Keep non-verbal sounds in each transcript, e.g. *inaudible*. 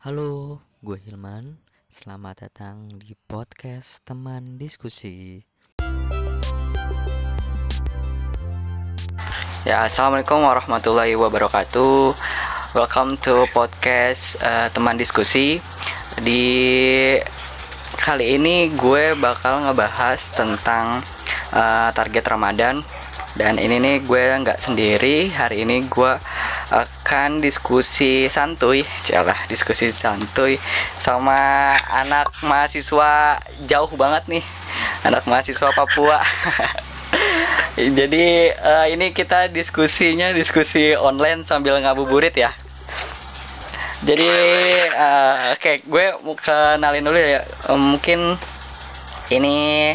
Halo, gue Hilman. Selamat datang di podcast teman diskusi. Ya, assalamualaikum warahmatullahi wabarakatuh. Welcome to podcast uh, teman diskusi. Di kali ini gue bakal ngebahas tentang uh, target Ramadan dan ini nih gue nggak sendiri hari ini gue akan diskusi santuy celah diskusi santuy sama anak mahasiswa jauh banget nih anak mahasiswa Papua. *laughs* Jadi uh, ini kita diskusinya diskusi online sambil ngabuburit ya. Jadi uh, oke okay, gue mau kenalin dulu ya um, mungkin ini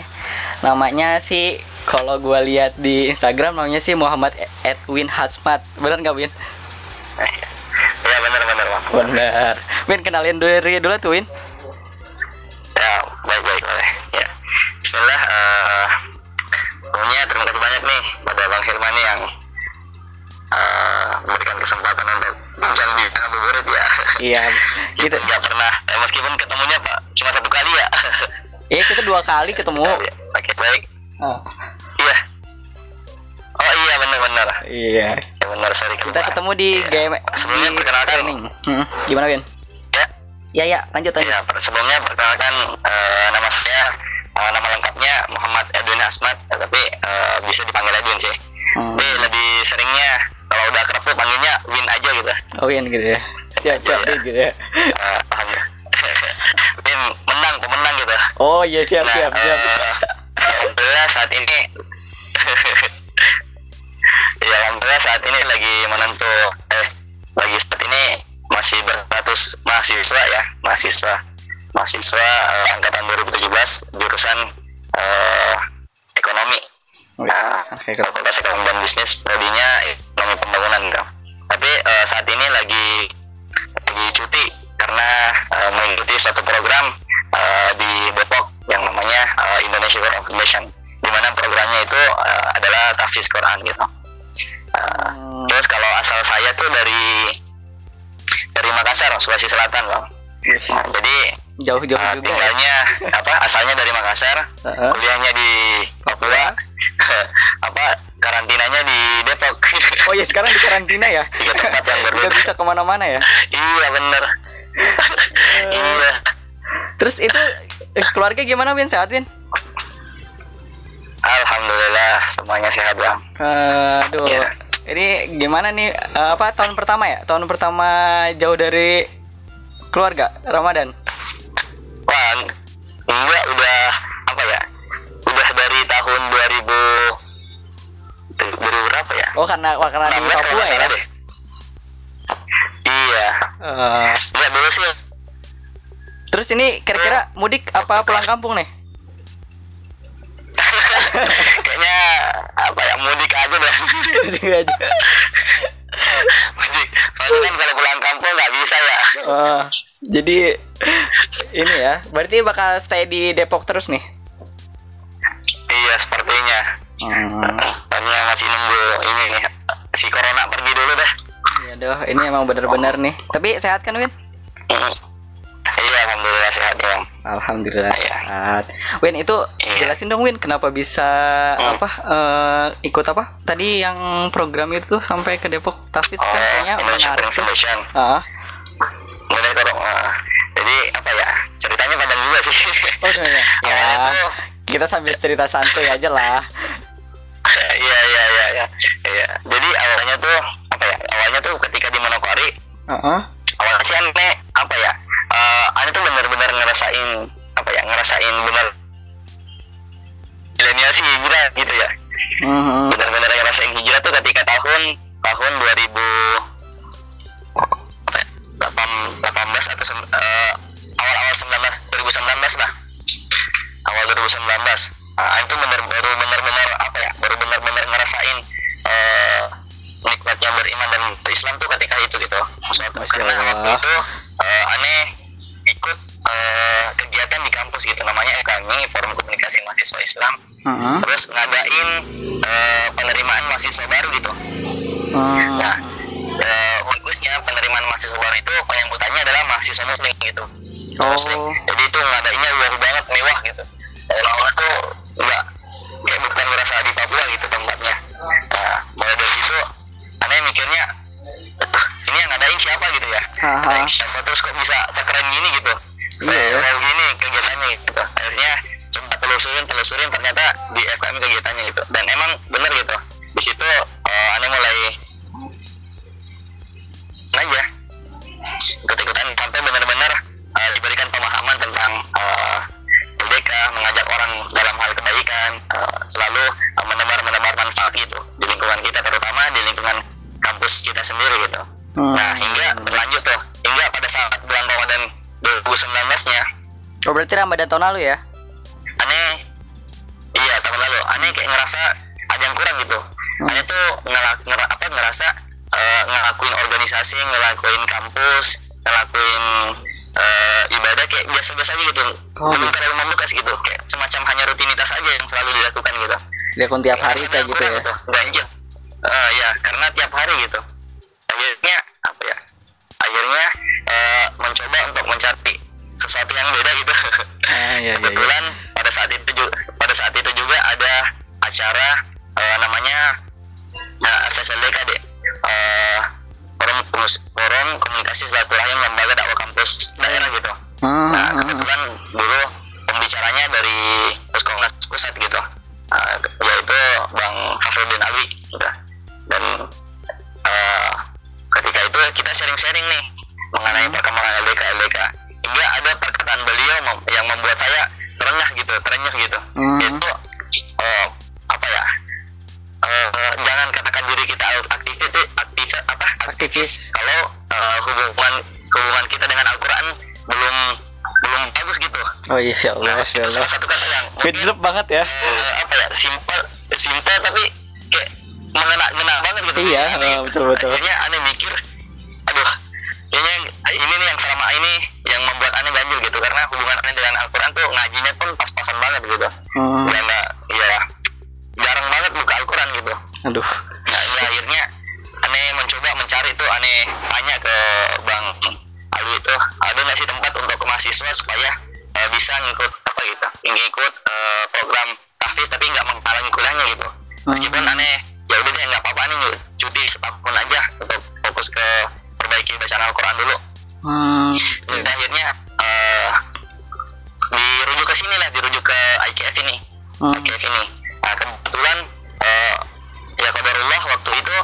namanya sih kalau gue lihat di Instagram namanya sih Muhammad Edwin Hasmat. Benar nggak Win? Ya benar benar bang. Benar. Win kenalin diri dulu tuh Win. Ya baik baik boleh. Ya. Bismillah. Uh, punya terima kasih banyak nih pada Bang Hilman yang uh, memberikan kesempatan untuk bincang di ngabuburit ya. Iya. kita nggak pernah. Eh, meskipun ketemunya pak cuma satu kali ya. Iya kita dua kali ketemu. Ya, Oke baik. Oh. Iya. Oh iya benar-benar. Iya. Ya, benar sorry Kita ketemu di Iya. game Sebelumnya di perkenalkan. training. Hmm, Gimana Win? Ya. Ya ya lanjut lanjut. Ya, per- sebelumnya perkenalkan eh, nama saya eh, nama lengkapnya Muhammad Edwin Asmat, tapi eh, bisa dipanggil Edwin sih. Hmm. Tapi lebih seringnya kalau udah akrab tuh panggilnya Win aja gitu. Oh Win gitu ya. Siap siap Iya. Win gitu ya. Alhamdulillah. *laughs* Win menang, pemenang gitu. Oh iya siap Nah, siap siap. eh, ini lagi menentu eh lagi saat ini masih berstatus mahasiswa ya mahasiswa mahasiswa eh, angkatan 2017 jurusan eh, ekonomi nah Oke, kalau- fakultas ekonomi dan bisnis prodinya ekonomi pembangunan gitu. tapi eh, saat ini lagi lagi cuti karena eh, mengikuti suatu program eh, di Depok yang namanya eh, Indonesia Quran Foundation di mana programnya itu eh, adalah tahfiz Quran gitu. Eh, Hmm, terus kalau asal saya tuh dari dari Makassar, Sulawesi Selatan, Bang. wih, Nah, jadi Jauh-jauh eh, juga ya. tinggalnya apa asalnya dari Makassar, Heeh. kuliahnya di Papua, *laughs* apa karantinanya di Depok. Oh iya sekarang di karantina ya. Tiga tempat yang bisa ke mana-mana ya. iya bener. iya. Terus itu eh, keluarga gimana Win sehat Win? Alhamdulillah semuanya sehat bang. Aduh. Iya. Ini gimana nih eh, apa tahun pertama ya? Tahun pertama jauh dari keluarga Ramadan. Wah, enggak udah apa ya? Udah dari tahun 2000 tuh, 2000 berapa ya? Oh karena wah, karena di 16 kalau Papua ya. deh. Iya. Enggak dulu sih. terus ini kira-kira mudik apa pulang kampung nih? *laughs* Kayaknya ya mudik aja deh. *laughs* Mudik aja. mudik. Soalnya kan kalau pulang kampung nggak bisa ya. Oh, jadi ini ya. Berarti bakal stay di Depok terus nih. Iya sepertinya. Hmm. Soalnya masih nunggu ini nih. Si corona pergi dulu deh. Ya doh, ini emang bener-bener nih. Tapi sehat kan Win? Iya alhamdulillah sehat ya. Alhamdulillah Iya. sehat. Win itu Iya. jelasin dong Win kenapa bisa Hmm. apa eh, ikut apa? Tadi yang program itu tuh sampai ke Depok Tafis kan kayaknya Oh, Indonesia menarik tuh. Foundation. Ah, jadi apa ya? Ceritanya panjang juga sih. oh *laughs* sebenarnya. Ya, Awalnya tuh, kita sambil cerita santuy aja lah. *laughs* iya iya iya iya. Iya. Jadi awalnya tuh apa ya? Awalnya tuh ketika di Manokwari, Heeh. awalnya sih aneh apa ya? Eh, aneh tuh benar-benar ngerasain apa ya? Ngerasain benar milenial sih hijrah gitu ya. Mhm. Benar-benar ngerasain hijrah tuh ketika tahun tahun 2000 apa ya, 8 18 atau eh, awal-awal 19 2019 lah awal 2019 nah, itu benar baru benar-benar apa ya baru benar-benar ngerasain eh, nikmatnya beriman dan berislam tuh ketika itu gitu Masya karena waktu itu eh, aneh ikut eh, kegiatan di kampus gitu namanya FKMI Forum Komunikasi Mahasiswa Islam Mhm. terus ngadain eh, penerimaan mahasiswa baru gitu Hmm. Nah, eh, bagusnya penerimaan mahasiswa baru itu penyambutannya adalah mahasiswa muslim gitu Oh. Muslim. jadi itu ngadainnya luar banget mewah gitu orang-orang tuh nggak kayak bukan merasa di Papua gitu tempatnya nah dari situ aneh mikirnya "Aduh, ini yang ngadain siapa gitu ya. Ngadain siapa? Terus kok bisa sekeren gini gitu? Saya gini kegiatannya gitu. Akhirnya coba telusurin telusurin ternyata di FKM kegiatannya gitu. Dan emang bener gitu. Di situ eh, aneh mulai aja. Ikut-ikutan sampai benar-benar eh, diberikan pemahaman tentang LDK mengajak orang dalam hal kebaikan eh, selalu eh, menebar-menebar manfaat gitu di lingkungan kita terutama di lingkungan kampus kita sendiri gitu Hmm. nah hingga berlanjut tuh. Hingga pada saat bulan Ramadan 2019 nya Oh berarti Ramadan tahun lalu ya? aneh. Iya tahun lalu. Aneh kayak ngerasa ada yang kurang gitu. Hmm. aneh tuh ngela- ngera- apa ngerasa eh, ngelakuin organisasi ngelakuin kampus ngelakuin eh, ibadah kayak biasa-biasa aja gitu. Oh, belum terlalu membekas gitu. Kayak semacam hanya rutinitas aja yang selalu dilakukan gitu. Dilakukan tiap hari kayak gitu ya? ganjil Eh, ya karena tiap hari gitu akhirnya apa ya akhirnya eh, mencoba untuk mencari sesuatu yang beda gitu Ah, iya, iya, iya. kebetulan pada saat itu juga pada saat itu juga ada acara eh, namanya nah, FSLDK deh Eh, forum, forum komunikasi silaturahim lembaga dakwah kampus daerah gitu Hmm, nah hmm, hmm. kebetulan dulu pembicaranya dari Puskomnas pusat gitu Eh, yaitu Bang Hafrudin Ali gitu. dan eh, ketika itu kita sharing-sharing nih mengenai perkembangan LDK LDK hingga ada perkataan beliau mem- yang membuat saya terenyah gitu terenyuh gitu Hmm. itu eh, apa ya eh, jangan katakan diri kita aktivis aktivis apa Aktivis. kalau eh, hubungan hubungan kita dengan Al-Quran belum belum bagus gitu Oh iya ya Allah, Nah, itu Allah. salah satu kata yang mungkin banget ya. eh, apa ya simpel simpel tapi kayak mengena ngena banget gitu Iya, eh, betul, betul. akhirnya aneh ini nih yang selama ini yang membuat aneh ganjil gitu karena hubungan aneh dengan Al-Quran tuh ngajinya pun pas-pasan banget gitu Hmm. ya ya jarang banget buka Al-Quran gitu Aduh. nah ini akhirnya aneh mencoba mencari tuh aneh tanya ke Bang Ali itu ada nggak sih tempat untuk mahasiswa supaya eh, bisa ngikut apa gitu ngikut eh, program tahfiz tapi nggak menghalangi kuliahnya gitu meskipun Hmm. aneh ya udah deh nggak apa-apa nih cuti setahun aja untuk fokus ke perbaiki bacaan Al-Quran dulu Hmm. dan akhirnya eh, dirujuk ke sini lah dirujuk ke IKF ini Hmm. IKF ini nah kebetulan eh, ya kabarullah waktu itu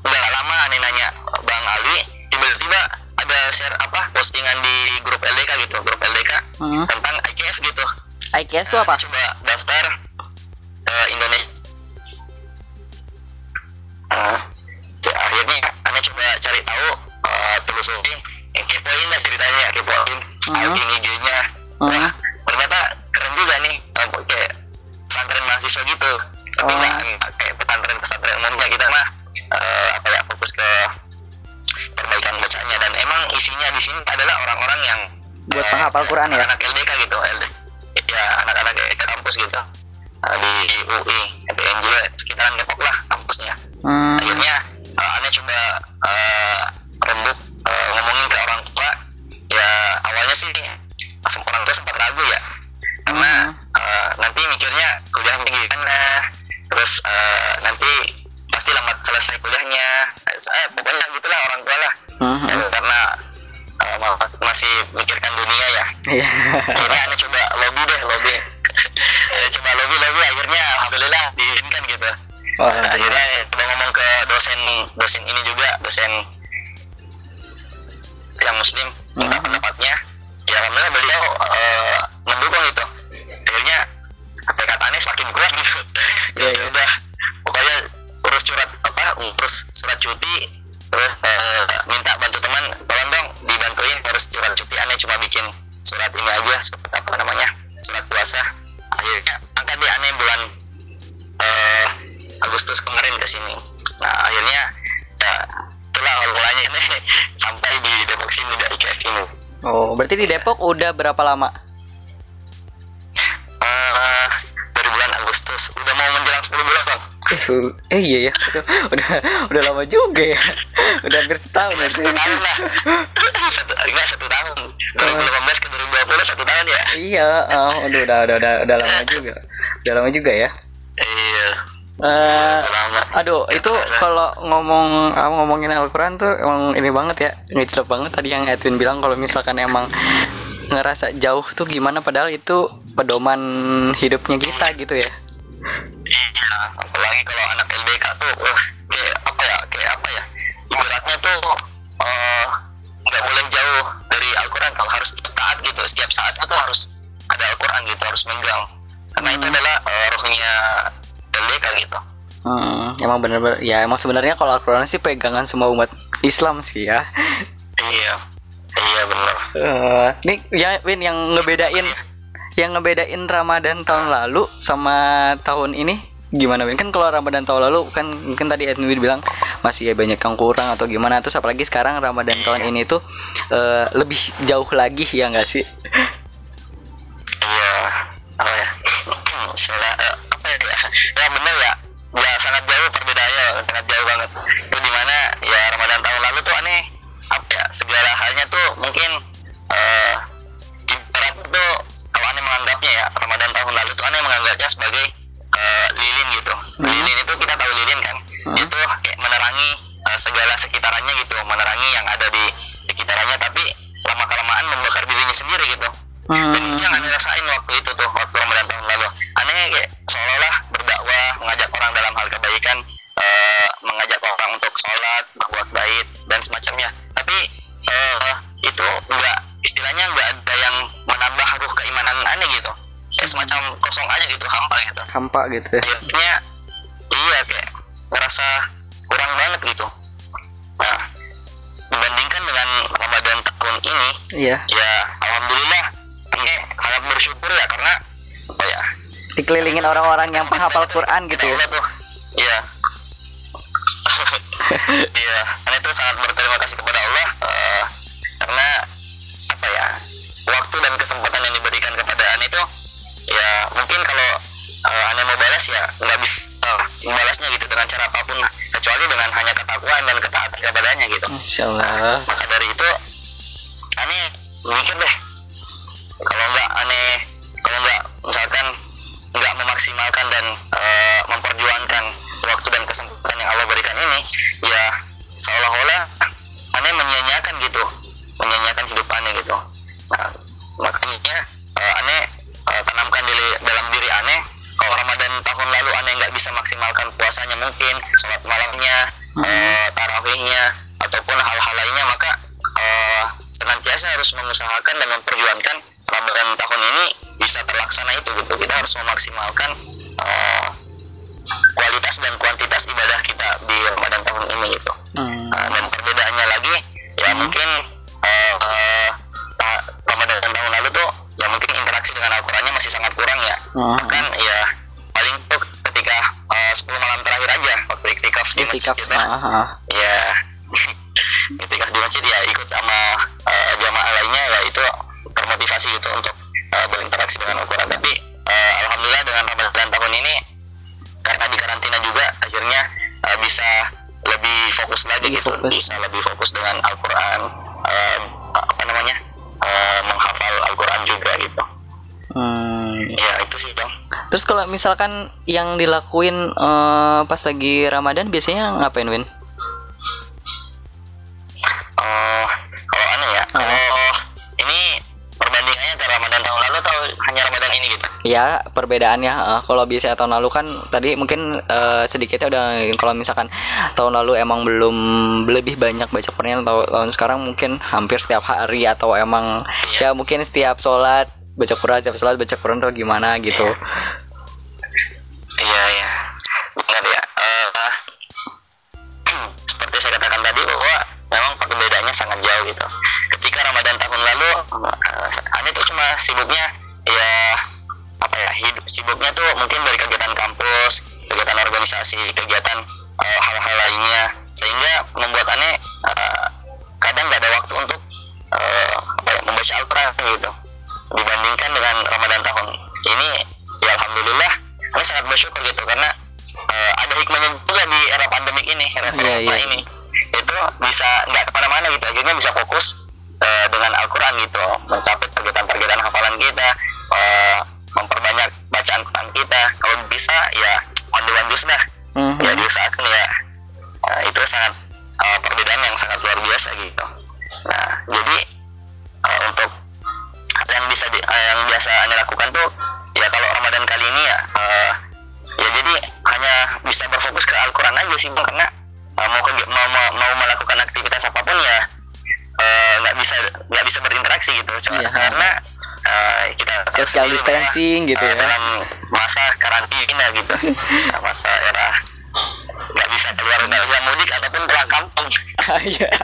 udah lama aneh nanya Bang Ali tiba-tiba ada share apa postingan di grup LDK gitu grup LDK Hmm. tentang IKF gitu IKS itu apa? coba daftar eh, Indonesia Nah, ya, akhirnya aneh coba cari tahu eh, telusuri kepoin lah ceritanya kepoin uh IG-nya Mhm. Wah, ternyata keren juga nih eh, kayak pesantren mahasiswa gitu tapi Oh. nggak kayak pesantren pesantren umumnya kita mah eh, apa ya fokus ke perbaikan bacanya dan emang isinya di sini adalah orang-orang yang Buat eh, penghafal Quran ya? anak berarti di Depok udah berapa lama? Eh, dari bulan Agustus. Udah mau menjelang 10 bulan bang. Waduh, eh iya ya, udah udah, udah lama juga ya, udah hampir setahun ya. satu tahun lah. Satu enggak satu tahun? 2018 ke 2020 satu tahun ya? Iya, oh, udah, udah udah udah udah lama juga, udah lama juga ya. iya Eh, lama aduh, itu kalau ngomong ah, ngomongin Al-Quran tuh emang ini banget ya, ngejlep banget tadi yang Edwin bilang kalau misalkan emang ngerasa jauh tuh gimana padahal itu pedoman hidupnya kita gitu ya. Iya, apalagi kalau anak LBK tuh, wah, kayak apa ya, kayak apa ya, ibaratnya tuh eh, nggak boleh jauh dari Al-Quran, kalau harus taat gitu, setiap saat itu harus ada Al-Quran gitu, harus megang, karena itu Hmm. adalah eh, rohnya LBK gitu. Hmm, emang bener-bener ya emang sebenarnya kalau Al-Quran sih pegangan semua umat Islam sih ya. Iya, iya benar. Eh, nih ya Win yang ngebedain yang ngebedain Ramadan tahun lalu sama tahun ini gimana Win? Kan kalau Ramadan tahun lalu kan mungkin tadi Edwin bilang masih ya banyak yang kurang atau gimana terus apalagi sekarang Ramadan tahun ini tuh eh, lebih jauh lagi ya nggak sih? Iya, apa ya, *clears throat* salah apa ya, ya benar ya, ya sangat jauh perbedaannya, sangat jauh banget. Itu di mana ya Ramadan tahun lalu tuh aneh, apa ya, segala halnya tuh mungkin eh ibarat tuh kalau aneh menganggapnya ya Ramadan tahun lalu tuh aneh menganggapnya sebagai eh, lilin gitu. Hmm. Lilin itu kita tahu lilin kan, Hmm. itu kayak menerangi eh, segala sekitarannya gitu, menerangi yang ada di sekitarnya, tapi lama kelamaan membakar dirinya sendiri gitu Hmm, yang aneh rasain waktu itu tuh waktu Ramadan tahun lalu. Aneh kayak seolah-olah berdakwah mengajak orang dalam hal kebaikan eh, mengajak orang untuk sholat berbuat baik dan semacamnya. Tapi eh, itu enggak istilahnya enggak ada yang menambah ruh keimanan aneh gitu. Kayak semacam kosong aja gitu hampa gitu. Hampa gitu ya. Akhirnya iya kayak ngerasa kurang banget gitu. Nah dibandingkan dengan Ramadan tahun ini iya. ya dikelilingin orang-orang yang penghafal Quran gitu. Ya tuh. Iya. *laughs* Iya karena itu sangat berterima kasih kepada Allah eh, karena apa ya waktu dan kesempatan yang diberikan kepada Ane itu ya mungkin kalau eh, Ane mau balas ya nggak bisa eh, membalasnya gitu dengan cara apa pun kecuali dengan hanya ketakwaan dan ketaatan kepadanya gitu. Masya Allah. Maka dari itu aneh mikir deh kalau nggak aneh kalau nggak misalkan nggak memaksimalkan dan eh, memperjuangkan waktu dan kesempatan yang Allah berikan ini ya seolah-olah aneh menyia-nyiakan gitu menyia-nyiakan hidup aneh gitu nah makanya eh, aneh eh, tanamkan di dalam diri aneh kalau Ramadan tahun lalu aneh nggak bisa maksimalkan puasanya mungkin sholat malamnya eh, tarawihnya ataupun hal-hal lainnya maka eh, senantiasa harus mengusahakan dan memperjuangkan Ramadan tahun ini bisa terlaksana itu gitu kita harus memaksimalkan eh, kualitas dan kuantitas ibadah kita di Ramadan tahun ini gitu Hmm, Nah, dan perbedaannya lagi ya Hmm. mungkin eh, eh, ta- Ramadan tahun lalu tuh ya mungkin interaksi dengan Al-Qurannya masih sangat kurang ya hmm. bahkan ya paling tuh ketika eh, 10 malam terakhir aja di masjid ah, ya iktikaf di masjid ya ikut sama eh, jamaah lainnya ya itu termotivasi gitu untuk eh, berinteraksi dengan Al-Quran tapi eh, alhamdulillah dengan Ramadan tahun ini karena di karantina juga akhirnya eh, bisa lebih fokus lagi Lebih gitu. fokus. bisa lebih fokus dengan Al-Quran eh, apa namanya eh, menghafal Al-Quran juga gitu Hmm. ya itu sih dong Terus kalau misalkan yang dilakuin eh, pas lagi Ramadan biasanya ngapain Win? Oh, kalau aneh ya, oh ini perbandingannya antara Ramadan tahun lalu atau hanya Ramadan ini gitu? Ya perbedaannya eh, kalau biasanya tahun lalu kan tadi mungkin eh, sedikitnya udah kalau misalkan tahun lalu emang belum lebih banyak baca Quran atau tahun sekarang mungkin hampir setiap hari atau emang ya mungkin setiap sholat baca Quran setiap sholat baca Quran atau gimana gitu. Iya ya, benar ya. Eh, seperti saya katakan tadi bahwa memang perbedaannya sangat jauh gitu. Ketika Ramadan tahun lalu, uh, aneh tuh cuma sibuknya ya apa ya hidup sibuknya tuh mungkin dari kegiatan kampus, kegiatan organisasi, kegiatan eh, hal-hal lainnya sehingga membuat aneh eh, kadang nggak ada waktu untuk eh, apa ya, membaca Al-Quran gitu dibandingkan dengan Ramadan tahun ini ya alhamdulillah aneh sangat bersyukur gitu karena eh, ada hikmahnya juga di era pandemik ini era Iya, corona iya. ini itu bisa nggak ke mana-mana gitu akhirnya bisa fokus eh, dengan Al-Quran gitu mencapai targetan-targetan hafalan kita eh, memperbanyak bacaan Quran kita kalau bisa ya on the one dah Mhm. ya diusahakan ya eh, itu sangat eh, perbedaan yang sangat luar biasa gitu nah jadi yang bisa di, eh, yang biasa anda lakukan tuh ya kalau Ramadan kali ini ya eh, ya jadi hanya bisa berfokus ke Al-Quran aja sih Bang, karena eh, mau, ke- mau mau mau melakukan aktivitas apa pun ya nggak bisa nggak bisa berinteraksi gitu cuma Iya. karena eh, kita Social distancing gitu ya. dalam masa karantina gitu *laughs* masa era nggak bisa keluar nggak bisa mudik ataupun pulang kampung Ah, Iya. *laughs*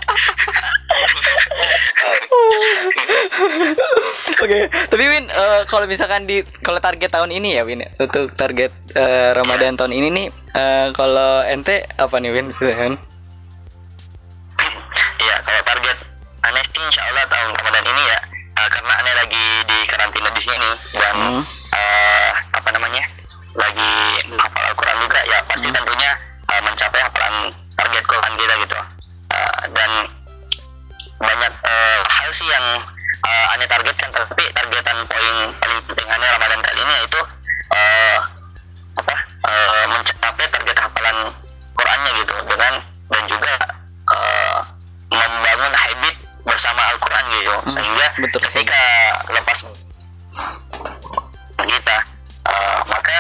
Oke, tapi Win, eh, kalau misalkan di kalau target tahun ini ya Win, ya, untuk target eh, Ramadan tahun ini nih, eh, kalau ente apa nih Win? Iya, kalau target aneh sih insya Allah tahun Ramadan ini ya, eh, karena aneh lagi di karantina di sini dan Hmm. eh, apa namanya, lagi menghafal Al-Quran juga ya pasti Hmm. tentunya eh, mencapai hafalan target Quran kita gitu. Eh, dan banyak eh, hal sih yang eh, aneh targetkan, tapi targetan poin paling penting aneh Ramadan kali ini yaitu eh, apa eh, mencapai target hafalan Qurannya gitu dengan dan juga eh, membangun habit bersama Al-Quran gitu Hmm, sehingga betul. ketika lepas kita eh, maka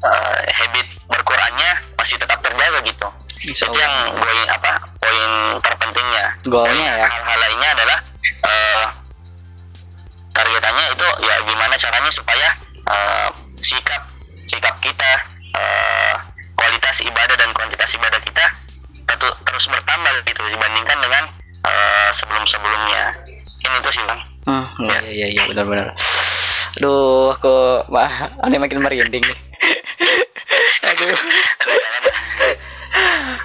eh, habit berqurannya masih tetap terjaga gitu Insya itu yang poin apa poin terpentingnya Goalnya ya. hal-hal lainnya adalah eh, targetannya itu ya gimana caranya supaya eh, sikap sikap kita eh, kualitas ibadah dan kuantitas ibadah kita tetu- terus bertambah gitu dibandingkan dengan eh, sebelum-sebelumnya ini itu sih bang Hmm, iya iya iya benar-benar. Aduh, aku mah aneh makin merinding nih. Aduh.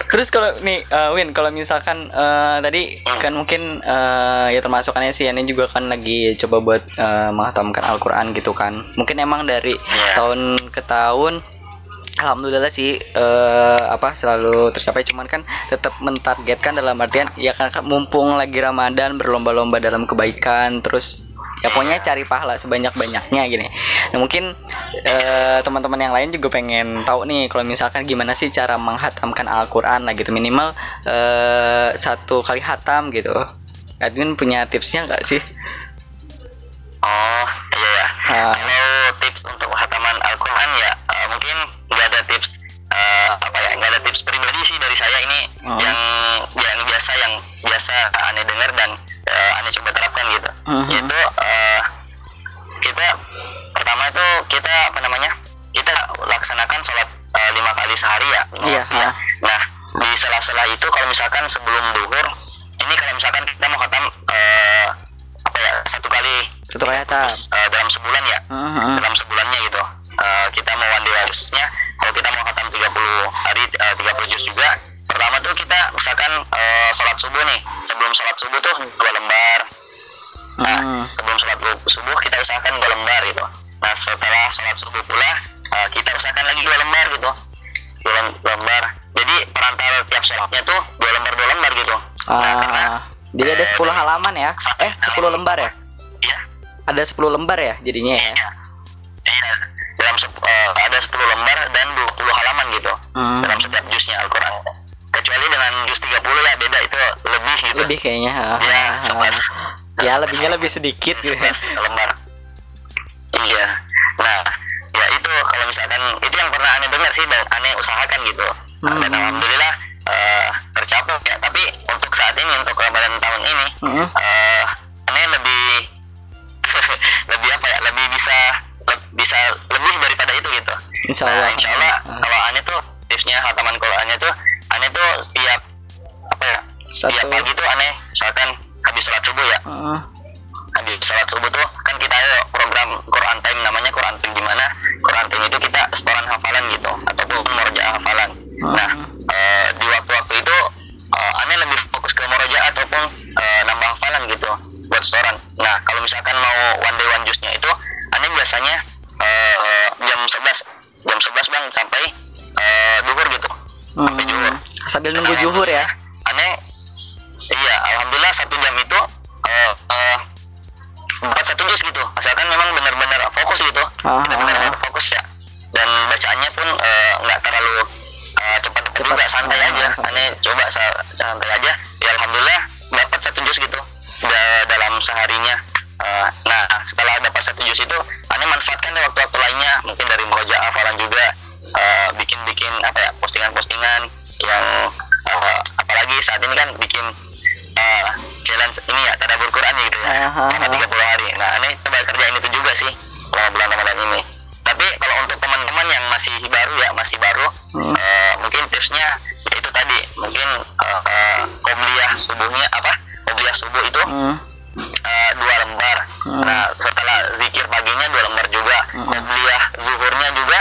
Terus kalau nih eh, Win, kalau misalkan eh, tadi kan mungkin eh, ya termasukannya sih ini juga kan lagi coba buat eh, menghatamkan Al-Qur'an gitu kan. Mungkin emang dari Iya. tahun ke tahun Alhamdulillah sih eh, apa selalu tercapai cuman kan tetap mentargetkan dalam artian ya kan kan mumpung lagi Ramadan berlomba-lomba dalam kebaikan terus ya pokoknya cari pahala sebanyak-banyaknya gini. Nah, mungkin eh, teman-teman yang lain juga pengen tahu nih kalau misalkan gimana sih cara menghatamkan Al-Qur'an lah gitu minimal eh, satu kali hatam gitu. Admin punya tipsnya nggak sih? oh iya ya kalau tips untuk hataman Al-Quran ya eh, mungkin nggak ada tips eh, apa ya nggak ada tips pribadi sih dari saya ini Oh. yang yang biasa yang biasa aneh dengar dan eh, aneh coba terapkan gitu Mhm. yaitu eh, kita pertama itu kita apa namanya kita laksanakan sholat eh, lima kali sehari ya Iya, waktu ya. ah. nah di sela-sela itu kalau misalkan sebelum duhur ini kalau misalkan kita mau khatam eh, apa ya satu kali Satu kali hatam. eh, dalam sebulan ya Mhm. dalam sebulannya gitu Eh, kita mau one day harusnya kalau kita mau khatam 30 hari eh, 30 juz juga pertama tuh kita misalkan eh, sholat subuh nih sebelum sholat subuh tuh dua lembar nah Mhm. sebelum sholat subuh kita usahakan dua lembar gitu nah setelah sholat subuh pula eh, kita usahakan lagi dua lembar gitu dua lem- lembar jadi perantara tiap sholatnya tuh dua lembar dua lembar gitu nah karena Ah, jadi ada 10 halaman ya? Eh, 10 lembar ya? ya Ada 10 lembar ya jadinya ya? Iya. Iya. Dalam sep- eh, ada 10 lembar dan 20 halaman gitu. Hmm, Dalam setiap juznya Al-Qur'an. Kecuali dengan juz 30 ya beda itu lebih gitu. lebih kayaknya. sebelas. ah. Ya, lebihnya lebih sedikit gitu. 11 lembar. Iya. Nah, ya itu kalau misalkan itu yang pernah aneh dengar sih dan aneh usahakan gitu. Nah, Dan Hmm. alhamdulillah eh, tercapai ya. Tapi untuk saat ini untuk Ramadan tahun ini Mm-mm. eh aneh lebih *laughs* lebih apa ya lebih bisa le- bisa lebih daripada itu gitu Insya nah Allah. insya Allah Ah, kalau aneh tuh tipsnya hataman Qurannya tuh aneh tuh setiap apa ya setiap Satu. pagi tuh aneh. Misalkan habis sholat subuh ya. Ah, habis sholat subuh tuh kan kita ada program Quran Time namanya Quran Time di mana? Quran Time itu kita setoran hafalan gitu ataupun merojaah hafalan. Nah eh, di waktu-waktu itu eh, aneh lebih fokus ke merojaah ataupun eh, nambah hafalan gitu buat setoran. Nah kalau misalkan mau one day one juice-nya itu aneh biasanya eh, jam 11 jam 11 bang sampai uh, duhur gitu Hmm. Sambil nunggu juhur ya. aneh iya alhamdulillah satu jam itu uh, uh, satu juz gitu asalkan memang benar-benar fokus gitu Ah, kita ah, benar-benar ah. fokus ya dan bacaannya pun uh, nggak terlalu uh, cepat Cepat. juga santai Ah, aja santai. aneh coba sa- santai aja ya alhamdulillah dapat satu juz gitu da- dalam seharinya Uh, nah setelah dapat satu juz itu aneh manfaatkan waktu-waktu lainnya mungkin dari meroja hafalan juga uh, bikin-bikin apa ya postingan-postingan yang uh, apalagi saat ini kan bikin uh, challenge ini ya tadabur Quran gitu ya aha. 30 hari nah aneh coba kerjain itu juga sih selama bulan Ramadan ini tapi kalau untuk teman-teman yang masih baru ya masih baru Hmm. uh, mungkin tipsnya ya itu tadi mungkin uh, uh, qobliyah subuhnya apa qobliyah subuh itu Hmm. uh, dua lembar. Hmm. Nah, setelah zikir paginya dua lembar juga. Hmm. Qobliyah zuhurnya juga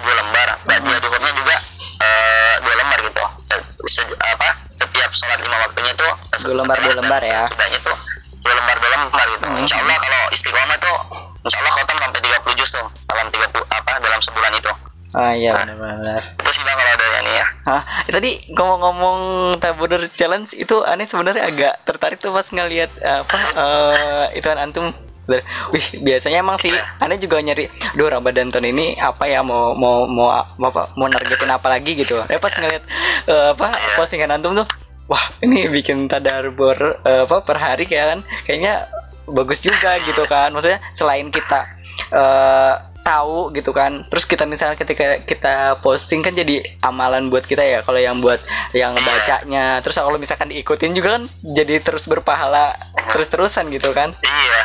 dua lembar. Ba'diyah zuhurnya juga uh, dua lembar gitu. Se- se- apa? Setiap sholat lima waktunya tuh ses- Dua lembar, dua lembar dan ya. Sesudahnya tuh dua lembar dua lembar gitu. Hmm. Insya Allah kalau istiqomah tuh Insya Allah khotam sampai 30 juz tuh dalam 30 apa dalam sebulan itu. Ah iya benar-benar. Itu sih bang kalau ada yang ini ya. Hah, eh, tadi ngomong-ngomong tabuder challenge itu aneh sebenarnya agak tertarik tuh pas ngelihat apa *laughs* eh ituan antum. Wih, biasanya emang sih aneh juga nyari duh Ramadan tahun ini apa ya mau mau mau mau apa mau nargetin apa lagi gitu. Eh pas ngelihat eh, apa postingan antum tuh wah, ini bikin tadabur eh, apa per hari kayak kan kayaknya bagus juga gitu kan. Maksudnya selain kita eh tahu gitu kan terus kita misalnya ketika kita posting kan jadi amalan buat kita ya kalau yang buat yang bacanya terus kalau misalkan diikutin juga kan jadi terus berpahala terus terusan gitu kan Iya.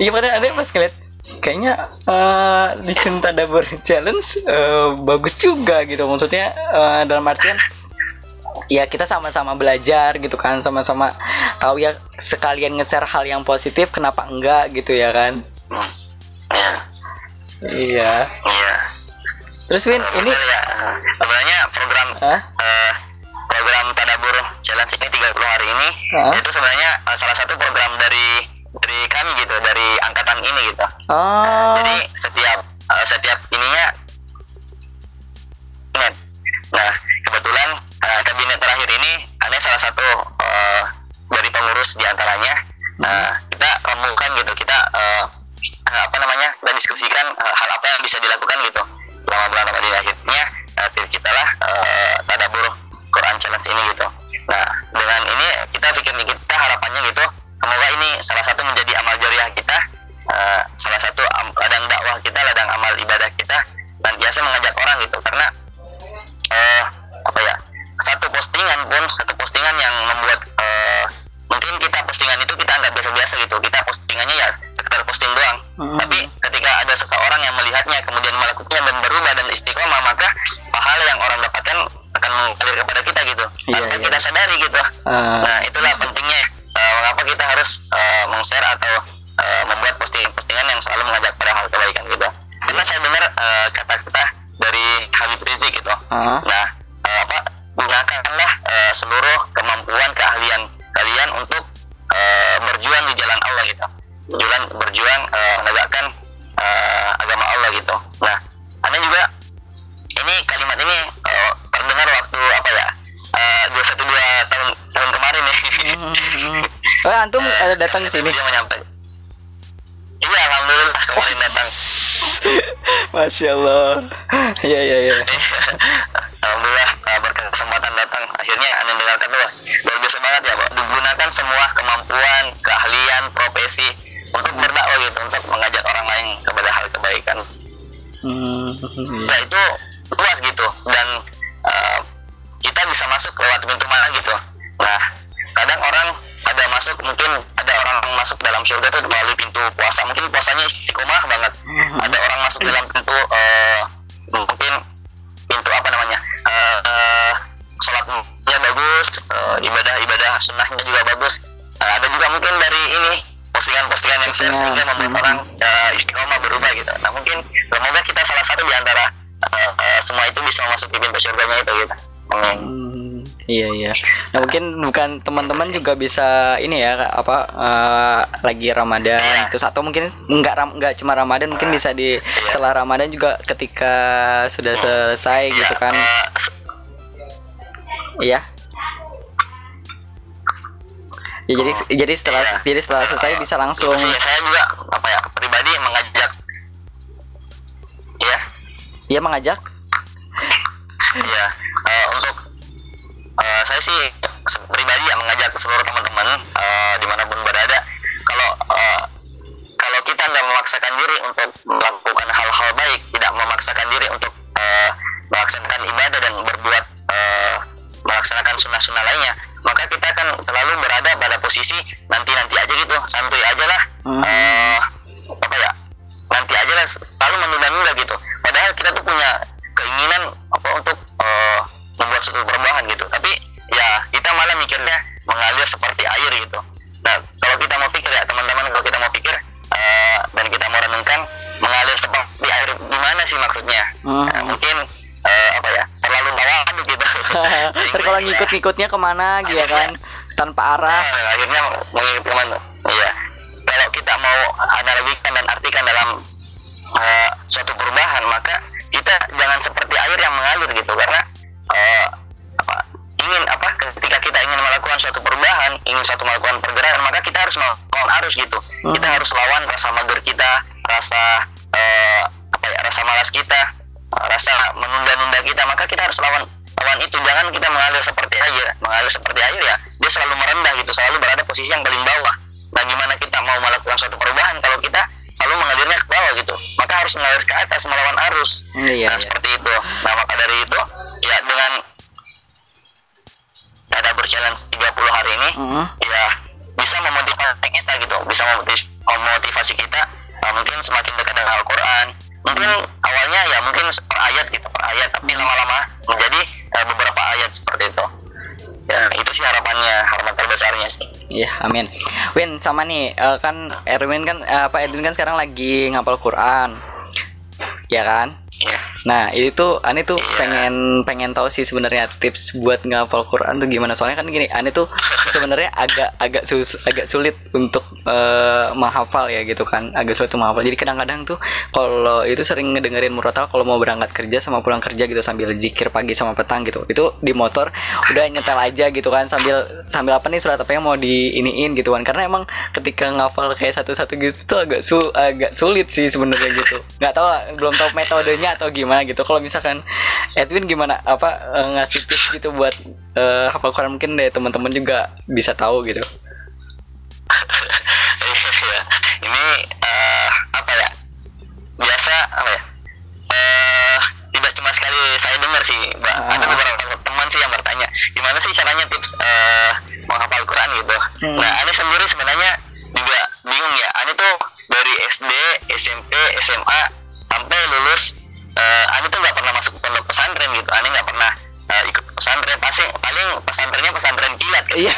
Iya pada ada pas ngeliat kayaknya eh bikin tadabur challenge eh, bagus juga gitu maksudnya eh, dalam artian ya kita sama-sama belajar gitu kan sama-sama tahu ya sekalian nge-share hal yang positif kenapa enggak gitu ya kan. Iya. iya Iya. terus Win ini ya, sebenarnya program Hah? eh, program Tadabur Challenge ini 30 hari ini itu sebenarnya salah satu program dari dari kami gitu, dari angkatan ini gitu. Oh, Jadi setiap eh, setiap ininya Net. Nah, kebetulan eh, kabinet terakhir ini ada salah satu eh, dari pengurus di antaranya. Nah, kita rombongkan gitu, kita eh, apa namanya, kita diskusikan eh, hal apa yang bisa dilakukan gitu selama bulan Ramadan akhirnya eh, terciptalah eh, tadabur Quran Challenge ini gitu. Nah, dengan ini kita pikir kita harapannya gitu, semoga ini salah satu menjadi amal jariah kita, eh, salah satu ladang dakwah kita, ladang amal ibadah kita, dan biasa mengajak orang gitu, karena eh apa ya satu postingan pun satu postingan yang membuat eh, mungkin kita postingan itu kita anggap biasa-biasa gitu kita postingannya ya sekedar posting doang Hmm. tapi ketika ada seseorang yang melihatnya kemudian melakukannya dan berubah dan istiqomah maka pahala yang orang dapatkan akan mengalir kepada kita gitu tanpa iya. kita sadari gitu Ah. nah itulah pentingnya eh, mengapa kita harus eh, meng-share atau eh, membuat postingan-postingan yang selalu mengajak pada hal kebaikan gitu karena saya dengar eh, kata-kata dari Habib Rizik gitu Ah. Nah, eh, apa gunakanlah eh, seluruh kemampuan keahlian kalian untuk eh, berjuang di jalan Allah gitu. Berjuang berjuang eh, menegakkan eh, agama Allah gitu. Nah, anda juga ini kalimat ini eh, terdengar waktu apa ya? eh, 212 tahun tahun kemarin nih. Oh, antum *laughs* ada datang ke sini. Dia menyampaikan. Masya Allah. Iya iya iya. Alhamdulillah uh, berkesempatan datang. Akhirnya anda dengarkan tuh luar biasa banget ya Pak. Digunakan semua kemampuan keahlian profesi untuk berdakwah gitu untuk mengajak orang lain kepada hal kebaikan. Hmm. nah itu luas gitu. Dan uh, kita bisa masuk lewat pintu mana gitu. Nah kadang orang ada masuk mungkin ada orang masuk dalam surga tuh melalui pintu puasa. Mungkin puasanya istiqomah banget. Ada orang masuk dalam pintu eh, mungkin pintu apa namanya? Eh eh, sholatnya bagus eh, ibadah ibadah sunnahnya juga bagus. Eh, ada juga mungkin dari ini postingan-postingan yang share sehingga membuat orang eh, istiqomah berubah gitu. Nah mungkin semoga kita salah satu di antara eh, eh, semua itu bisa memasuki pintu surganya itu gitu. Hmm, Iya iya. Nah mungkin bukan teman-teman juga bisa ini ya apa uh, lagi Ramadan Iya. terus atau mungkin nggak ram nggak cuma Ramadan mungkin bisa di setelah Ramadan juga ketika sudah selesai gitu kan. Iya. Ya jadi jadi setelah Iya. jadi setelah selesai bisa langsung. saya juga apa ya pribadi mengajak ya Iya mengajak. Iya, eh, saya sih pribadi ya mengajak seluruh teman-teman eh, di mana pun berada, kalau eh, kalau kita nggak memaksakan diri untuk melakukan hal-hal baik, tidak memaksakan diri untuk eh, melaksanakan ibadah dan berbuat eh, melaksanakan sunnah-sunnah lainnya, maka kita akan selalu berada pada posisi nanti-nanti aja gitu, santuy aja lah, Mhm. Eh, apa ya, nanti aja lah, selalu menunda-nunda gitu. Padahal kita tuh punya keinginan Ngikut-ngikutnya ke mana gitu ya kan? Tanpa arah. Nah, akhirnya mengikut ke mana iya. Kalau kita mau analogikan dan artikan dalam eh, suatu perubahan maka kita jangan seperti air yang mengalir gitu. Karena eh, apa ingin apa ketika kita ingin melakukan suatu perubahan ingin suatu melakukan pergerakan maka kita harus melawan arus gitu. Kita Mhm. harus lawan rasa mager kita rasa eh, apa ya rasa malas kita rasa menunda-nunda kita maka kita harus lawan lawan itu. Jangan kita mengalir seperti seperti air ya dia selalu merendah gitu selalu berada posisi yang paling bawah. Nah gimana kita mau melakukan suatu perubahan kalau kita selalu mengalirnya ke bawah gitu. Maka harus mengalir ke atas melawan arus. Iya. nah iya. seperti itu. Nah maka dari itu ya dengan ada berjalan 30 hari ini Mhm. ya bisa memotivasi kita gitu. Bisa memotivasi, memotivasi kita uh, mungkin semakin dekat dengan Al-Quran. Mungkin awalnya ya mungkin per ayat gitu per ayat. Tapi lama-lama menjadi uh, beberapa ayat seperti itu ya itu sih harapannya harapan terbesarnya sih Iya, amin. Win sama nih eh, kan Erwin kan eh, apa Edwin kan sekarang lagi ngapal Quran. Ya kan? Nah, itu Ani tuh Iya. pengen pengen tahu sih sebenarnya tips buat ngapal Quran tuh gimana. Soalnya kan gini, Ani tuh sebenarnya agak agak sus, agak sulit untuk eh, menghafal ya gitu kan. Agak sulit menghafal. Jadi kadang-kadang tuh kalau itu sering ngedengerin murotal kalau mau berangkat kerja sama pulang kerja gitu sambil zikir pagi sama petang gitu. Itu di motor udah nyetel aja gitu kan sambil sambil apa nih surat apa yang mau diiniin gitu kan. Karena emang ketika ngafal kayak satu-satu gitu tuh agak su agak sulit sih sebenarnya gitu. Nggak tahu lah, belum tahu metodenya atau gimana gitu. Kalau misalkan Edwin gimana apa eh, ngasih tips gitu buat eh, hafal Quran mungkin deh teman-teman juga bisa tahu gitu. Iya. ini eh, apa ya biasa apa ya eh tidak cuma sekali saya dengar sih Mbak. Ah. ada beberapa teman sih yang bertanya gimana sih caranya tips eh, menghafal Quran gitu Hmm. nah Ani sendiri sebenarnya juga bingung ya Ani tuh dari SD SMP SMA sampai lulus eh, Ani tuh nggak pernah masuk pondok pesantren gitu Ani nggak pernah eh, ikut pesantren pasti paling pesantrennya pesantren kilat kan Iya.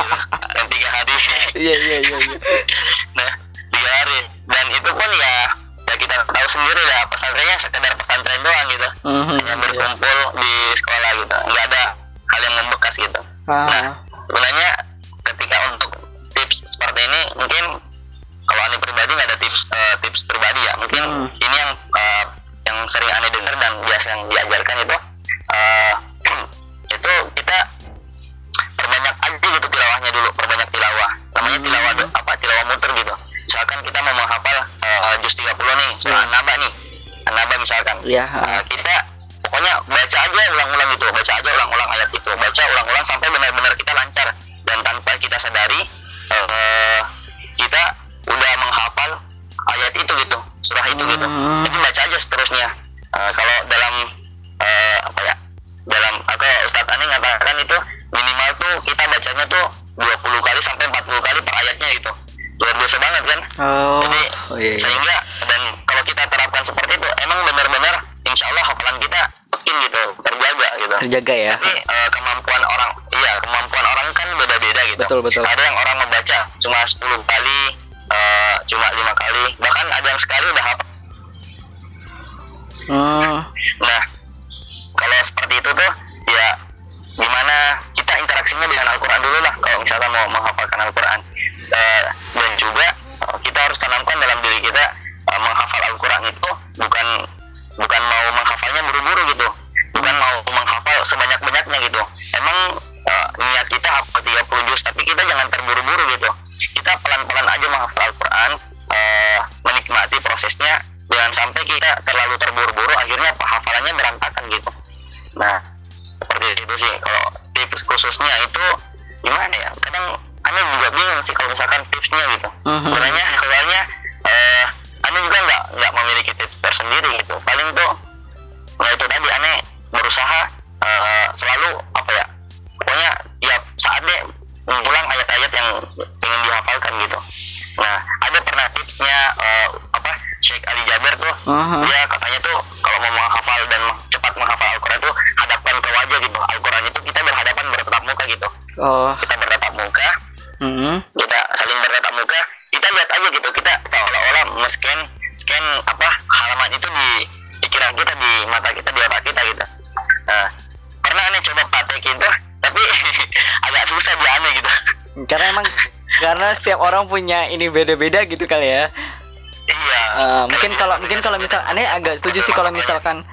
*laughs* yang tiga hari Iya iya iya. iya. *laughs* nah tiga hari dan itu pun ya ya kita tahu sendiri lah pesantrennya sekedar pesantren doang gitu Mhm, hanya iya. berkumpul di sekolah gitu nggak ada hal yang membekas gitu Ah, sebenarnya ketika untuk tips seperti ini mungkin kalau Ani pribadi nggak ada tips eh, tips pribadi ya mungkin Hmm. ini yang eh, yang sering Ani dengar dan biasa yang diajarkan itu eh, *clears throat* itu kita perbanyak aja gitu tilawahnya dulu perbanyak tilawah namanya Hmm. tilawah apa tilawah muter gitu misalkan kita mau menghafal eh, juz 30 nih surah Hmm. An-Naba nih An-Naba misalkan Iya. Nah, kita pokoknya baca aja ulang-ulang itu, baca aja ulang-ulang ayat itu, baca ulang-ulang sampai benar-benar kita lancar dan tanpa kita sadari eh, kita udah menghafal ayat itu gitu, surah itu gitu. Hmm. Jadi baca aja seterusnya. Eh, kalau dalam eh, apa ya? Dalam atau Ustadz Ani ngatakan itu minimal tuh kita bacanya tuh 20 kali sampai 40 kali per ayatnya gitu. Luar biasa banget kan? Oh. Jadi oh, iya, iya. sehingga dan kalau kita terapkan seperti itu emang benar-benar insya Allah hafalan kita mungkin gitu terjaga gitu. Terjaga ya. Tapi eh, kemampuan orang, iya kemampuan orang kan beda-beda gitu. Betul, betul. Ada yang orang membaca cuma 10 kali, eh, cuma lima kali, bahkan ada yang sekali udah hafal. Hmm. Nah, kalau seperti itu tuh ya gimana introduksinya dengan Al-Quran dulu lah kalau misalkan mau menghafalkan Al-Quran. Uh, dan juga uh, kita harus tanamkan dalam diri kita uh, menghafal Al-Quran itu bukan bukan mau menghafalnya buru-buru gitu. Bukan mau menghafal sebanyak-banyaknya gitu. Emang uh, niat kita hafal 30 juz tapi kita jangan terburu-buru gitu kita pelan-pelan aja menghafal Al-Quran uh, menikmati prosesnya jangan sampai kita terlalu terburu-buru akhirnya hafalannya berantakan gitu. Nah seperti itu sih. Kalau tips khususnya itu gimana ya? Kadang anda juga bingung sih kalau misalkan tipsnya gitu. Sebenarnya soalnya eh anda juga nggak nggak memiliki tips tersendiri gitu. Paling tuh ya itu tadi aneh berusaha eh, selalu apa ya pokoknya tiap saat deh mengulang ayat-ayat yang ingin dihafalkan gitu. Nah ada pernah tipsnya eh, apa Sheikh Ali Jaber tuh. Mhm. dia katanya tuh kalau mau menghafal dan cepat menghafal Al-Quran tuh hadapkan ke wajah gitu. Al-Quran itu kita berhadapan bertatap muka gitu. Oh. kita bertatap muka. Mhm. kita saling bertatap muka. Kita lihat aja gitu. Kita seolah-olah nge-scan scan apa halaman itu di pikiran kita di mata kita di otak kita gitu. Nah pernah aneh coba praktekin tuh tapi *laughs* agak susah di aneh gitu. Karena emang karena setiap orang punya ini beda-beda gitu kali ya. iya. Eh, mungkin kalau mungkin kalau misal aneh agak setuju sih kalau misalkan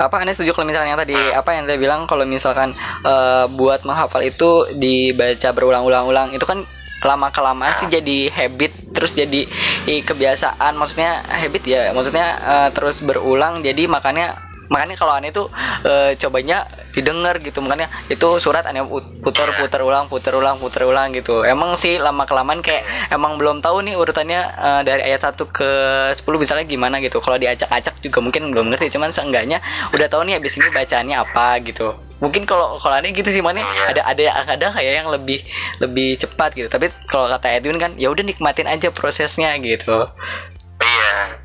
apa aneh setuju kalau misalnya tadi apa yang saya bilang kalau misalkan eh, buat menghafal itu dibaca berulang-ulang-ulang itu kan lama kelamaan sih jadi habit terus jadi kebiasaan. Maksudnya habit ya maksudnya eh, terus berulang jadi makanya makanya kalau aneh tuh eh, cobanya didengar gitu. Makanya itu surat aneh put- putar putar ulang putar ulang putar ulang gitu. Emang sih lama kelamaan kayak emang belum tahu nih urutannya eh, dari ayat 1 ke 10 misalnya gimana gitu. Kalau diacak-acak juga mungkin belum ngerti. Cuman seenggaknya udah tahu nih habis ini bacaannya apa gitu. Mungkin kalau kalau aneh gitu sih makanya ada ada ada kayak yang lebih lebih cepat gitu. Tapi kalau kata Edwin kan ya udah nikmatin aja prosesnya gitu. Iya,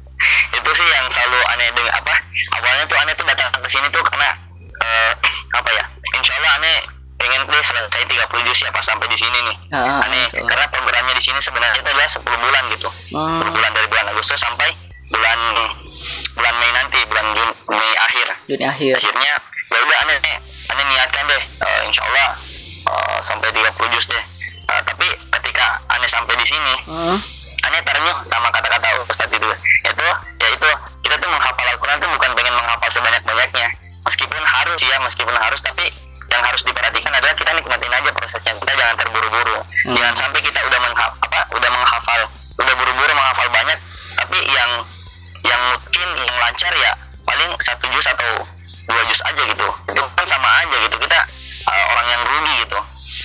itu sih yang selalu aneh dengan apa? Awalnya tuh aneh tuh datang ke sini tuh karena eh, apa ya? Insya Allah aneh pengen deh selesai 30 juz ya pas sampai di sini nih. Ah, aneh insya Allah. karena programnya di sini sebenarnya itu adalah 10 bulan gitu. Hmm. 10 bulan dari bulan Agustus sampai bulan bulan Mei nanti, bulan Jun, Mei akhir. dunia akhir Akhirnya ya udah aneh aneh niatkan deh eh, Insya Allah eh, sampai 30 juz deh. Eh, tapi ketika aneh sampai di sini, Hmm. Aneh terenyuh sama kata-kata Ustadz itu. Itu yaitu kita tuh menghafal Al-Quran tuh bukan pengen menghafal sebanyak-banyaknya. Meskipun harus ya meskipun harus tapi yang harus diperhatikan adalah kita nikmatin aja prosesnya. Kita jangan terburu-buru. Hmm. jangan sampai kita udah mengha apa udah menghafal udah buru-buru menghafal banyak tapi yang yang mungkin yang lancar ya paling satu juz atau dua juz aja gitu. Itu kan sama aja gitu. Kita uh, orang yang rugi gitu.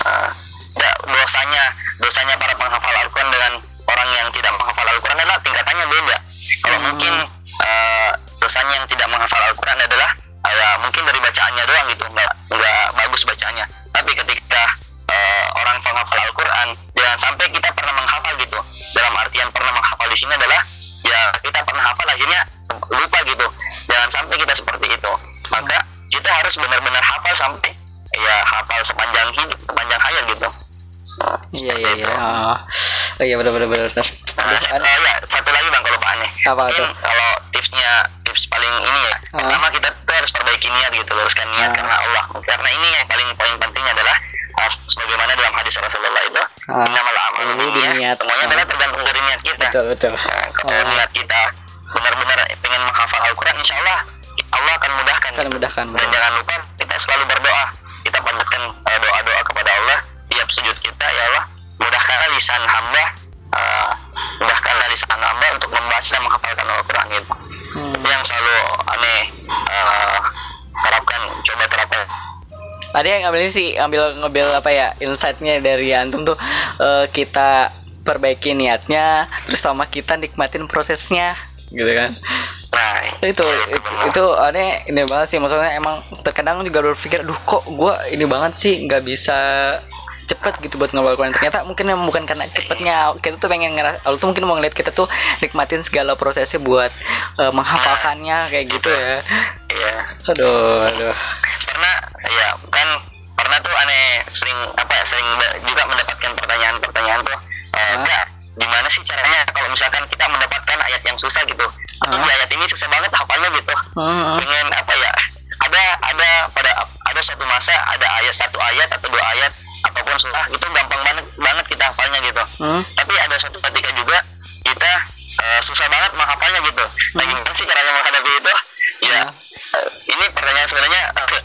Uh, ya, dosanya dosanya para penghafal Al-Quran dengan orang yang tidak menghafal Al-Quran adalah tingkatannya beda. Kalau Hmm. mungkin uh, dosanya yang tidak menghafal Al-Quran adalah uh, ya, mungkin dari bacaannya doang gitu nggak nggak bagus bacaannya. Tapi ketika uh, orang penghafal Al-Quran jangan sampai kita pernah menghafal gitu. Dalam artian pernah menghafal di sini adalah ya kita pernah hafal akhirnya lupa gitu. Jangan sampai kita seperti itu. Maka kita harus benar-benar hafal sampai ya hafal sepanjang hidup sepanjang hayat gitu. Iya iya iya oh, iya benar benar benar benar. Nah, Aduh, satu, an- ya, satu lagi bang kalau pak aneh Apa tuh? kalau tipsnya tips paling ini ya Ah. pertama kita tuh harus perbaiki niat gitu luruskan niat Ah. karena Allah karena ini yang paling poin pentingnya adalah uh, sebagaimana dalam hadis Rasulullah itu Ah. innamal a'malu niat. semuanya Ah. adalah tergantung dari niat kita betul betul Nah, kalau Ah. niat kita benar-benar pengen menghafal Al-Quran insya Allah Allah akan mudahkan akan mudahkan dan jangan lupa kita selalu berdoa kita panjatkan uh, doa-doa kepada Allah tiap sujud kita ya Allah mudahkanlah lisan hamba uh, mudahkanlah lisan hamba untuk membaca dan menghafalkan Al-Quran itu? Hmm. itu yang selalu aneh uh, terapkan coba terapkan. Tadi yang ngambil sih ambil ngambil apa ya insightnya dari antum tuh eh, kita perbaiki niatnya terus sama kita nikmatin prosesnya gitu kan? Nah itu itu, itu aneh ini banget sih. Maksudnya emang terkadang juga berpikir duh kok gua ini banget sih nggak bisa cepet gitu buat ngawal Quran ternyata mungkin memang bukan karena cepetnya kita tuh pengen ngeras Allah tuh mungkin mau ngeliat kita tuh nikmatin segala prosesnya buat eh, menghafalkannya kayak gitu ya. Ya aduh aduh. Karena ya kan pernah tuh aneh sering apa ya sering juga mendapatkan pertanyaan-pertanyaan tuh eh? Kak, gimana sih caranya kalau misalkan kita mendapatkan ayat yang susah gitu? Atau di ayat ini susah banget hafalnya gitu. Hmm, pengen apa ya ada ada pada ada suatu masa ada ayat satu ayat atau dua ayat atau apa pun surah itu gampang banget banget kita hafalnya gitu Hmm. tapi ada suatu ketika juga kita eh, susah banget menghafalnya gitu nah Hmm. gimana sih caranya menghadapi itu ya Ya. eh, ini pertanyaan sebenarnya eh,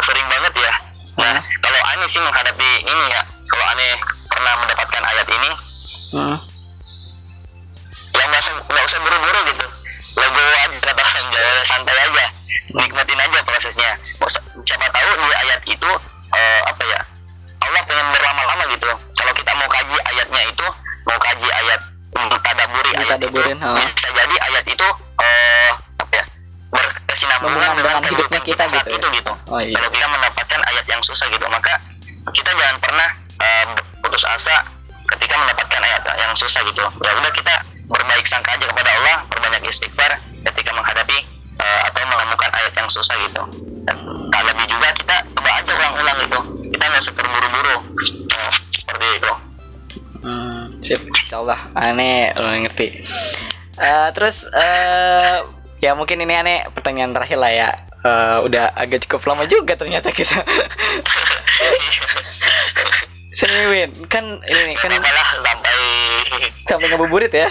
sering banget ya nah Hmm. kalau aneh sih menghadapi ini ya kalau aneh pernah mendapatkan ayat ini Hmm. ya nggak usah nggak usah buru-buru gitu lego aja kata orang Jawa santai aja nikmatin aja prosesnya siapa tahu di ayat itu eh, apa ya Allah pengen berlama-lama gitu kalau kita mau kaji ayatnya itu mau kaji ayat hmm, tadaburi ha. bisa jadi ayat itu eh, apa ya berkesinambungan dengan kehidupan hidupnya kita saat gitu ya? itu gitu Oh iya. kalau kita mendapatkan ayat yang susah gitu maka kita jangan pernah eh, putus asa ketika mendapatkan ayat yang susah gitu ya udah kita berbaik sangka aja kepada Allah berbanyak istighfar ketika menghadapi eh, atau menemukan ayat yang susah gitu dan tak lebih juga kita coba aja ulang-ulang gitu kita nggak usah terburu-buru Eh, seperti itu Hmm, sip, insyaallah aneh lo ngerti. Eh, terus eh ya mungkin ini aneh pertanyaan terakhir lah ya. Eh, udah agak cukup lama juga ternyata kita. *laughs* Sini Win, kan ini nih kan malah sampai sampai ngabuburit ya.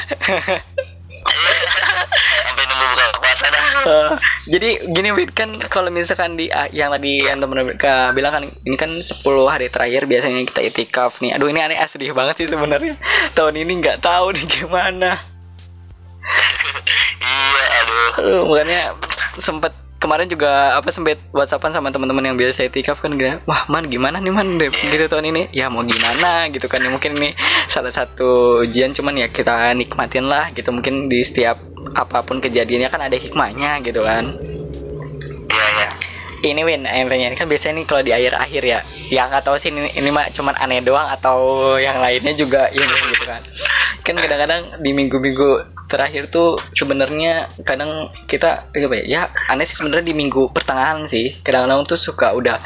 sampai nunggu buka puasa dah Eh, jadi gini Win kan kalau misalkan di ah, yang tadi yang mereka bilang kan ini kan 10 hari terakhir biasanya kita itikaf nih. Aduh ini aneh sedih banget sih sebenarnya. Tahun ini nggak tahu nih gimana. Iya aduh. Aduh, makanya sempet kemarin juga apa sempet whatsappan sama teman-teman yang biasa itikaf kan gini, wah man gimana nih man deh gitu tahun ini. Ya mau gimana? Gitu kan ya mungkin ini salah satu ujian cuman ya kita nikmatin lah gitu. Mungkin di setiap apa pun kejadiannya kan ada hikmahnya gitu kan. Iya iya ini Win yang tanya kan biasanya nih kalau di akhir akhir ya. Ya nggak tahu sih ini, ini mah cuman aneh doang atau yang lainnya juga ini gitu kan. Kan kadang-kadang di minggu-minggu terakhir tuh sebenarnya kadang kita apa ya, ya aneh sih sebenarnya di minggu pertengahan sih. Kadang-kadang tuh suka udah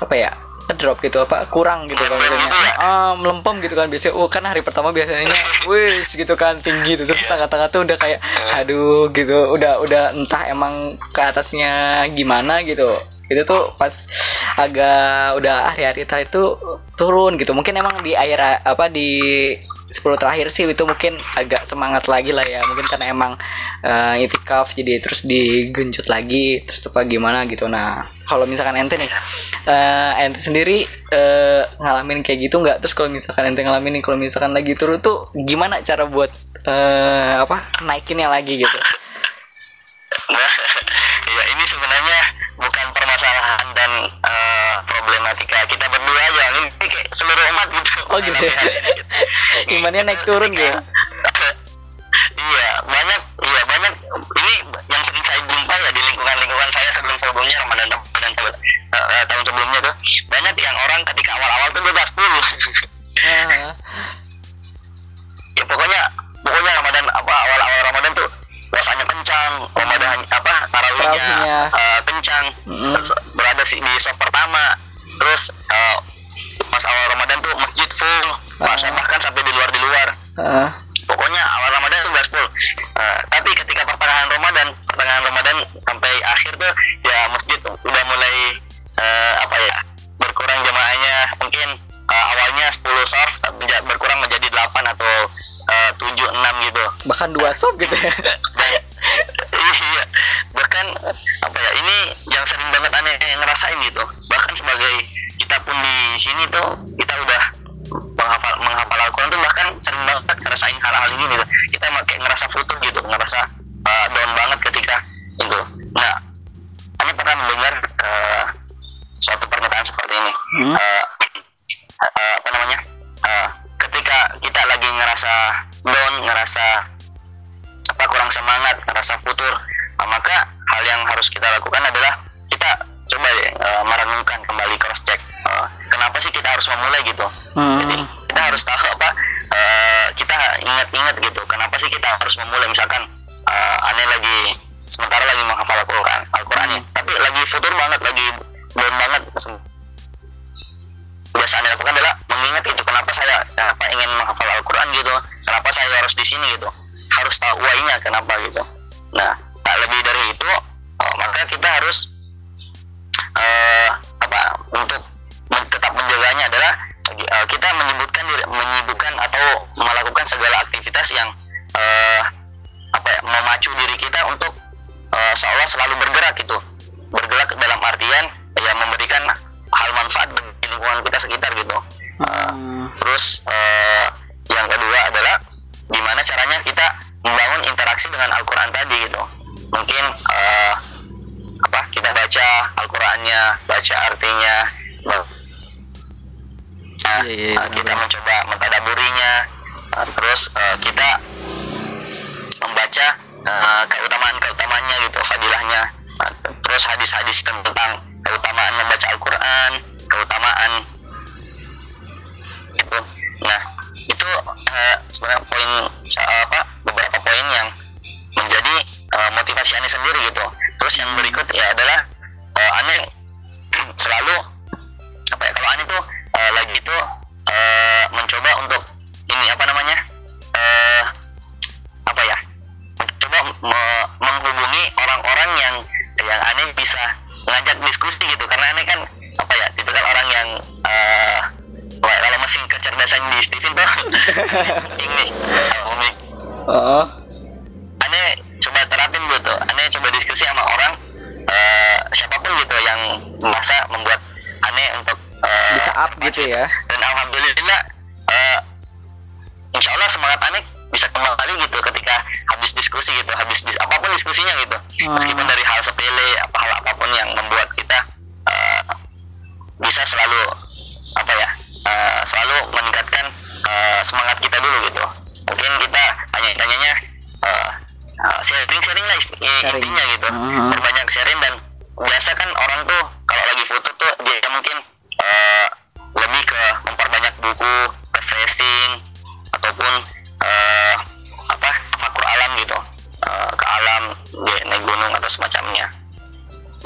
apa ya drop gitu apa kurang gitu kan biasanya ah melempem gitu kan biasanya oh kan hari pertama biasanya wis gitu kan tinggi gitu. Terus tengah-tengah tuh udah kayak aduh gitu udah udah entah emang ke atasnya gimana gitu itu tuh pas agak udah hari-hari terakhir tuh turun gitu. Mungkin emang di akhir apa di 10 terakhir sih itu mungkin agak semangat lagi lah ya. Mungkin karena emang eh, itikaf jadi terus digenjot lagi terus apa gimana gitu. Nah kalau misalkan ente nih eh, ente sendiri eh, ngalamin kayak gitu nggak? Terus kalau misalkan ente ngalamin nih kalau misalkan lagi turun tuh gimana cara buat eh, apa naikinnya lagi gitu *laughs* ya ini sebenarnya bukan permasalahan dan eh, problematika kita berdua aja ini kayak seluruh umat gitu. Oh, gitu ya? *laughs* Imannya naik turun gitu? *laughs* iya banyak iya banyak ini yang sering saya jumpa ya di lingkungan lingkungan saya sebelum sebelumnya Ramadan Ramadan tahun, eh, tahun sebelumnya tuh banyak yang orang ketika awal-awal tuh bebas dulu Ah, *laughs* ya pokoknya pokoknya Ramadan apa awal-awal Ramadan tuh puasanya kencang Ramadan apa tarawihnya eh, kencang. Mm. berada sih di sop pertama. Terus eh, pas awal Ramadan tuh masjid full. Masa Ah. bahkan sampai di luar di luar. Ah, pokoknya awal Ramadan tuh gas full. Eh, tapi ketika pertengahan Ramadan pertengahan Ramadan sampai akhir tuh ya masjid udah mulai eh, apa ya berkurang jemaahnya. Mungkin eh, awalnya 10 soft berkurang menjadi 8 atau eh, 7 6 gitu. Bahkan dua sop gitu ya. *laughs* Iya bahkan apa ya ini yang sering banget aneh ngerasain gitu. Bahkan sebagai kita pun di sini tuh kita udah menghafal menghafal Al-Quran tuh bahkan sering banget ngerasain hal-hal ini gitu. Kita kayak ngerasa futur gitu ngerasa uh, down banget ketika itu. Nah aneh pernah mendengar uh, suatu pernyataan seperti ini? Hmm. Uh, uh, apa namanya ngerasa down ngerasa apa kurang semangat ngerasa futur. Nah, maka hal yang harus kita lakukan adalah kita coba uh, merenungkan kembali cross check Uh, kenapa sih kita harus memulai gitu. Jadi hmm. kita harus tahu apa uh, kita ingat-ingat gitu kenapa sih kita harus memulai? Misalkan uh, aneh lagi sementara lagi menghafal Al-Quran Al-Quran ya. Tapi lagi futur banget lagi down banget biasa aneh lakukan adalah mengingat itu kenapa saya apa ingin menghafal Al-Quran gitu kenapa saya harus di sini gitu harus tahu why-nya kenapa gitu. Nah tak lebih dari itu oh, maka kita harus eh apa untuk men- tetap menjaganya adalah uh, kita menyebutkan menyibukkan atau melakukan segala aktivitas yang uh, apa ya memacu diri kita untuk uh, seolah selalu bergerak gitu. Bergerak dalam artian ya memberikan hal manfaat lingkungan kita sekitar gitu. Uh, terus uh, yang kedua adalah gimana caranya kita membangun interaksi dengan Al-Quran tadi gitu. Mungkin uh, apa kita baca Al-Qurannya baca artinya. Nah, yeah, yeah, uh, kita mencoba mentadaburinya. Uh, terus uh, kita membaca uh, keutamaan-keutamaannya gitu fadilahnya. Uh, terus hadis-hadis tentang keutamaan membaca Al-Quran keutamaan. Gitu. Nah itu uh, sebenarnya poin uh, apa beberapa poin yang menjadi uh, motivasi aneh sendiri gitu. Terus yang berikut ya adalah uh, aneh *clears throat* selalu apa ya kalau aneh tuh uh, lagi itu uh, mencoba untuk ini apa namanya uh, apa ya mencoba me menghubungi orang-orang yang yang aneh bisa ngajak diskusi gitu. Karena aneh kan tipikal orang yang uh, kalau mesin kecerdasan di Steven tuh *laughs* ini umi oh aneh coba terapin gitu aneh coba diskusi sama orang uh, siapa pun gitu yang masa membuat aneh untuk uh, bisa up gitu ya. Dan alhamdulillah uh, insya Allah semangat aneh bisa kembali gitu ketika habis diskusi gitu habis dis apa pun diskusinya gitu. Hmm. meskipun dari hal sepele apa hal apa pun yang membuat kita bisa selalu apa ya uh, selalu meningkatkan uh, semangat kita dulu gitu mungkin kita hanya tanyanya uh, uh, sharing sharing lah sharing. intinya gitu uh-huh. berbanyak sharing dan biasa kan orang tuh kalau lagi foto tuh dia mungkin uh, lebih ke memperbanyak buku refreshing ataupun uh, apa fakur alam gitu uh, ke alam di naik gunung atau semacamnya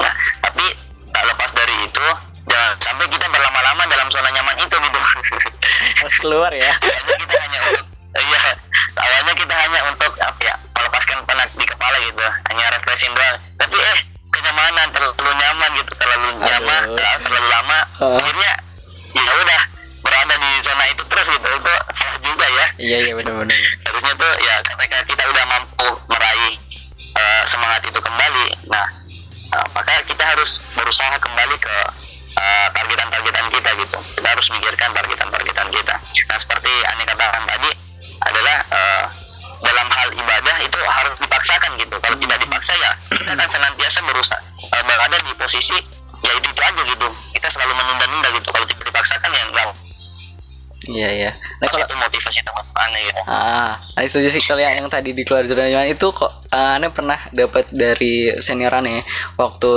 nah tapi tak lepas dari itu jangan sampai kita berlama-lama dalam zona nyaman itu gitu harus keluar ya. *laughs* Awalnya kita hanya untuk iya awalnya kita hanya untuk apa ya melepaskan penat di kepala gitu. Hanya refreshing doang. Tapi eh kenyamanan terlalu nyaman gitu. Terlalu Aduh. nyaman terlalu lama uh. Kalau itu motivasi teman aneh gitu. Ah, nah setuju sih kalau yang, yang tadi di keluar zona nyaman itu kok uh, aneh pernah dapat dari senior aneh waktu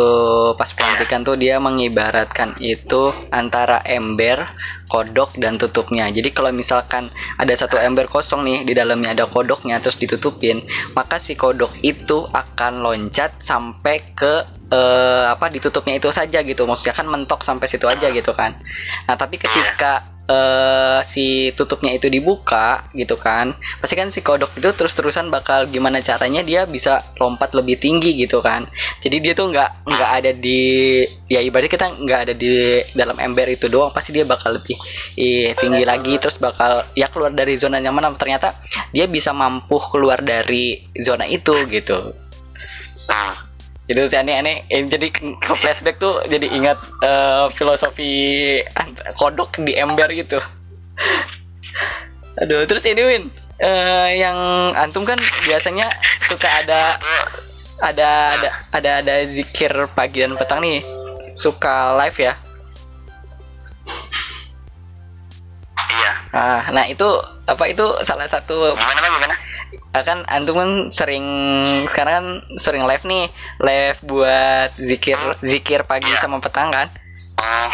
pas pelantikan tuh dia mengibaratkan itu antara ember, kodok dan tutupnya. Jadi kalau misalkan ada satu ember kosong nih di dalamnya ada kodoknya terus ditutupin, maka si kodok itu akan loncat sampai ke uh, apa ditutupnya itu saja gitu. Maksudnya kan mentok sampai situ aja gitu kan. Nah, tapi ketika uh, si tutupnya itu dibuka gitu kan. Pasti kan si kodok itu terus-terusan bakal gimana caranya dia bisa lompat lebih tinggi gitu kan. Jadi dia tuh nggak nggak ada di ya ibaratnya kita nggak ada di dalam ember itu doang. Pasti dia bakal lebih eh, tinggi lagi terus bakal ya keluar dari zona nyaman. Ternyata dia bisa mampu keluar dari zona itu gitu jadi si aneh aneh eh, jadi ke flashback tuh jadi ingat uh, filosofi kodok di ember gitu. *laughs* Aduh terus ini Win uh, yang antum kan biasanya suka ada ada ada ada ada zikir pagi dan petang nih. Suka live ya ah nah itu apa itu salah satu gimana gimana kan antum kan sering sekarang kan sering live nih live buat zikir zikir pagi yeah. sama petang kan uh,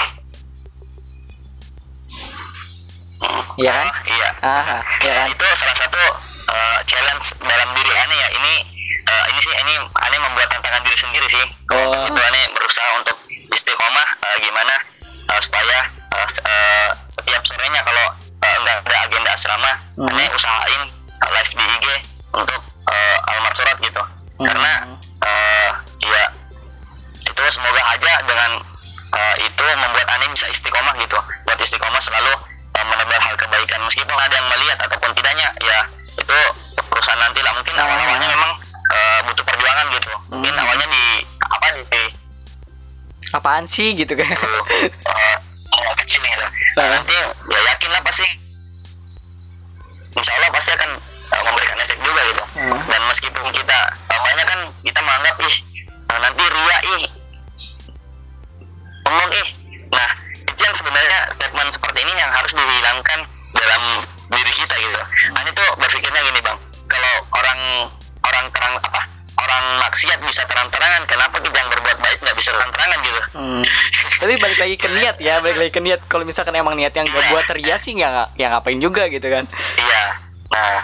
Iya kan? iya. Aha, iya kan? Itu salah satu uh, challenge dalam diri aneh ya. Ini uh, ini sih ini aneh membuat tantangan diri sendiri sih. Oh. Itu aneh berusaha untuk istiqomah uh, gimana uh, supaya uh, uh, setiap sorenya kalau uh, nggak ada agenda asrama, hmm. aneh usahain live di IG untuk uh, alamat surat gitu hmm. karena uh, ya itu semoga aja dengan uh, itu membuat aneh bisa istiqomah gitu buat istiqomah selalu uh, meskipun ada yang melihat ataupun tidaknya ya itu perusahaan nanti lah mungkin Ah. awal-awalnya memang eh, butuh perjuangan gitu mungkin Hmm. awalnya di apa di apaan sih gitu kan uh, hal kecil gitu. Nah, nanti ya yakin lah pasti Insya Allah pasti akan uh, memberikan efek juga gitu. Hmm. Dan meskipun kita uh, banyak kan kita menganggap ih uh, nanti ria ih umum ih. Nah itu yang sebenarnya statement seperti ini yang harus dihilangkan dalam diri kita gitu. Nah ini tuh berpikirnya gini bang, maksiat bisa terang-terangan, kenapa kita yang berbuat baik nggak bisa terang-terangan gitu? Hmm. Tapi balik lagi ke niat ya, balik lagi ke niat. Kalau misalkan emang niat yang gak buat ria sih ya, ya ngapain juga gitu kan. Iya. Nah,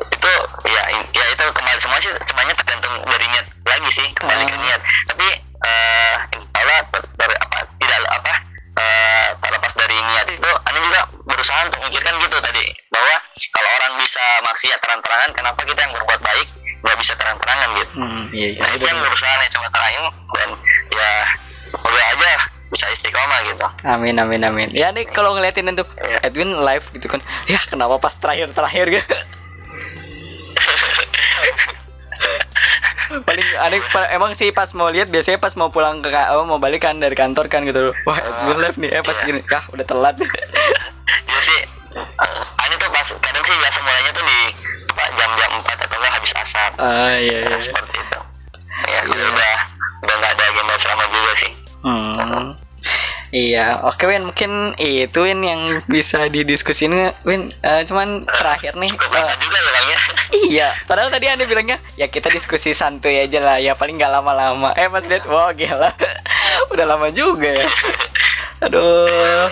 itu ya ya itu kembali semua sih semuanya tergantung dari niat lagi sih, kembali ke Ah. niat. Tapi eh insya Allah ter- dari apa tidak apa eh terlepas dari niat itu, anda juga berusaha untuk memikirkan gitu tadi bahwa kalau orang bisa maksiat terang-terangan, kenapa kita yang berbuat baik nggak bisa terang-terangan gitu? Hmm, iya iya. Nah itu yang berusaha nih coba terangin dan ya semoga aja bisa istiqomah gitu. Amin amin amin. Ya nih kalau ngeliatin itu Iya. Edwin live gitu kan. Ya kenapa pas terakhir terakhir gitu. *laughs* paling aneh pa- emang sih pas mau lihat biasanya pas mau pulang ke oh, mau balik kan dari kantor kan gitu wah Edwin live nih eh pas Iya. gini ya udah telat Iya sih. Uh, ini tuh pas kadang sih ya semuanya tuh di apa, jam-jam 4 atau enggak habis asar. ah iya iya Nah, seperti itu. Ya, Iya. udah udah nggak ada agenda selama juga sih. Hmm. Iya, oke Win, mungkin itu Win yang bisa didiskusin Win. Eh, cuman terakhir nih, Cukup lama juga ya bang ya. iya. Padahal tadi anda bilangnya ya kita diskusi santuy aja lah, ya paling nggak lama-lama. Eh lihat, wah gila, *laughs* udah lama juga ya. *laughs* Aduh,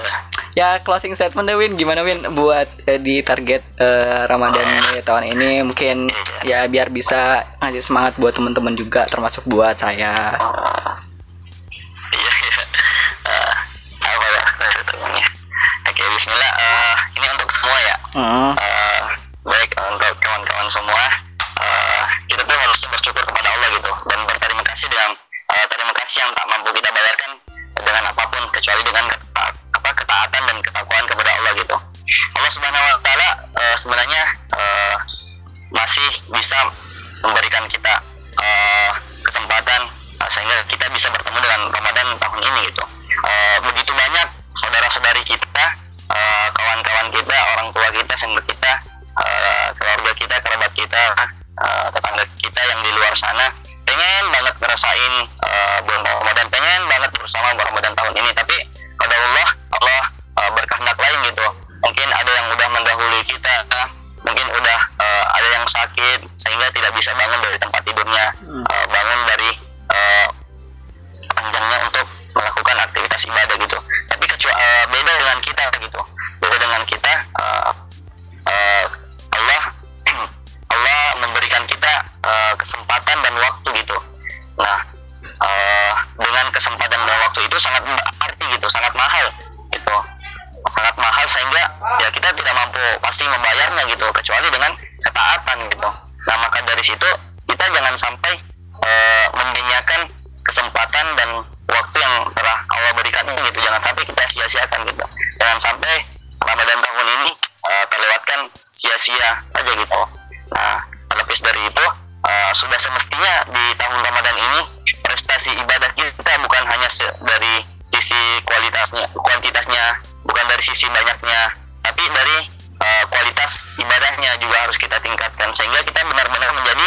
ya closing statement deh Win, gimana Win buat eh, di target eh, Ramadan nih tahun ini mungkin ya biar bisa ngasih semangat buat teman-teman juga, termasuk buat saya. Iya iya. Uh, apa ya? Oke Bismillah. Uh, ini untuk semua ya. Hmm. Eh, sehingga tidak kualitasnya. Kuantitasnya bukan dari sisi banyaknya tapi dari eh, kualitas ibadahnya juga harus kita tingkatkan. Sehingga kita benar-benar menjadi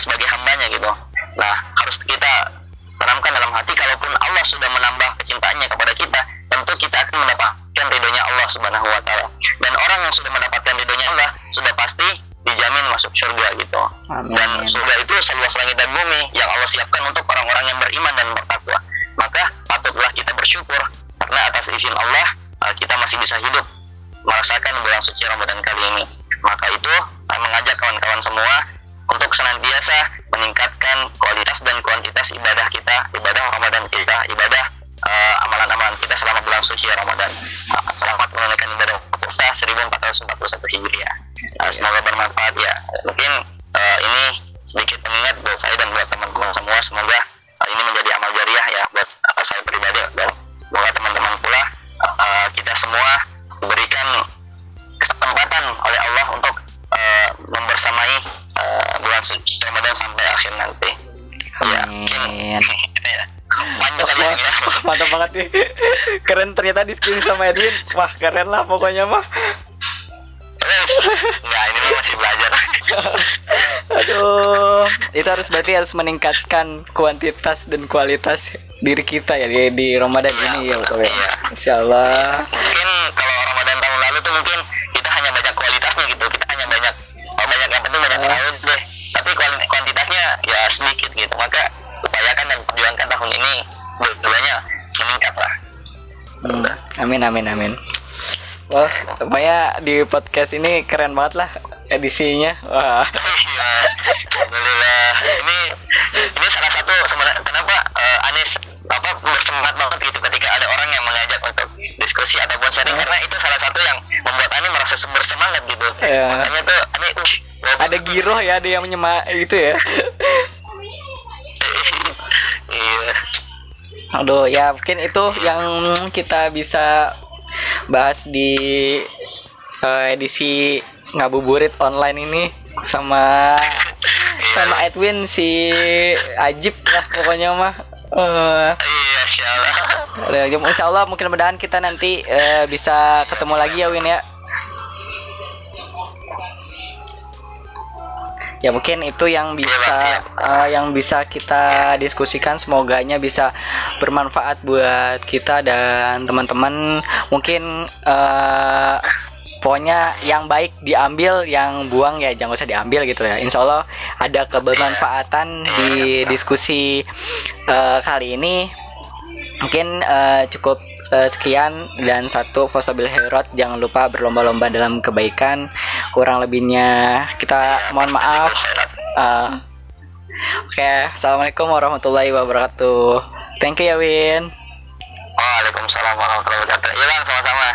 sebagai hambanya gitu. Nah harus kita tanamkan dalam hati kalaupun Allah sudah menambah kecintaannya kepada kita tentu kita akan mendapatkan ridhonya Allah Subhanahu wa taala. Dan orang yang sudah mendapatkan ridhonya Allah sudah pasti dijamin masuk surga gitu. Amin. dan surga itu seluas langit dan bumi yang Allah siapkan untuk orang-orang yang beriman dan bertakwa. Maka patutlah kita bersyukur karena atas izin Allah uh, kita masih bisa hidup merasakan bulan suci Ramadan kali ini. Maka itu saya mengajak kawan-kawan semua untuk senantiasa meningkatkan kualitas dan kuantitas ibadah kita ibadah Ramadan kita ibadah uh, amalan-amalan kita selama bulan suci Ramadan. Uh, selamat menunaikan ibadah puasa 1441 Hijriah. Uh, semoga bermanfaat ya. Mungkin uh, ini sedikit pengingat buat saya dan buat teman-teman semua semoga uh, ini menjadi amal jariah ya buat uh, saya pribadi. Dan semoga teman-teman pula uh, kita semua diberikan kesempatan oleh Allah untuk uh, membersamai uh, bulan suci Ramadan sampai akhir nanti. Ya, Amin. *laughs* Ya, mantap, ya. *laughs* mantap banget nih. *laughs* Keren ternyata diskusi sama Edwin. Wah, keren lah pokoknya mah. ya ini masih belajar. Aduh, itu harus berarti harus meningkatkan kuantitas dan kualitas diri kita ya di, di Ramadan ya, ini ya betul ya. Insya Allah. Mungkin kalau Ramadan tahun lalu tuh mungkin kita hanya banyak kualitasnya gitu, kita hanya banyak oh, banyak yang penting banyak uh. deh. Tapi kuantitasnya ya sedikit gitu. Maka upayakan dan perjuangkan tahun ini dua-duanya meningkat lah. Hmm. Amin amin amin. Wah, pokoknya di podcast ini keren banget lah edisinya. Wah. *laughs* Iya. Alhamdulillah. Ini ini salah satu kenapa uh, Anis apa bersemangat banget gitu ketika ada orang yang mengajak untuk diskusi ataupun sharing hmm. karena itu salah satu yang membuat Ani merasa bersemangat gitu. Yeah. Makanya tuh Ani uh, ada giroh ya, ada yang menyemak itu ya. iya. Aduh, ya mungkin itu yang kita bisa bahas di uh, edisi ngabuburit online ini sama sama Edwin si Ajib lah pokoknya mah uh, iya insya Allah mungkin mudahan kita nanti uh, bisa ketemu lagi ya Win ya ya mungkin itu yang bisa uh, yang bisa kita diskusikan. Semoganya bisa bermanfaat buat kita dan teman-teman. Mungkin uh, pokoknya yang baik diambil yang buang ya jangan usah diambil gitu ya. Insya Allah ada kebermanfaatan di diskusi uh, kali ini. Mungkin uh, cukup uh, sekian dan satu Fosabil Herot jangan lupa berlomba-lomba dalam kebaikan. Kurang lebihnya kita mohon maaf. Uh, oke okay, assalamualaikum warahmatullahi wabarakatuh. Thank you ya Win Waalaikumsalam warahmatullahi wabarakatuh. Bang, sama-sama.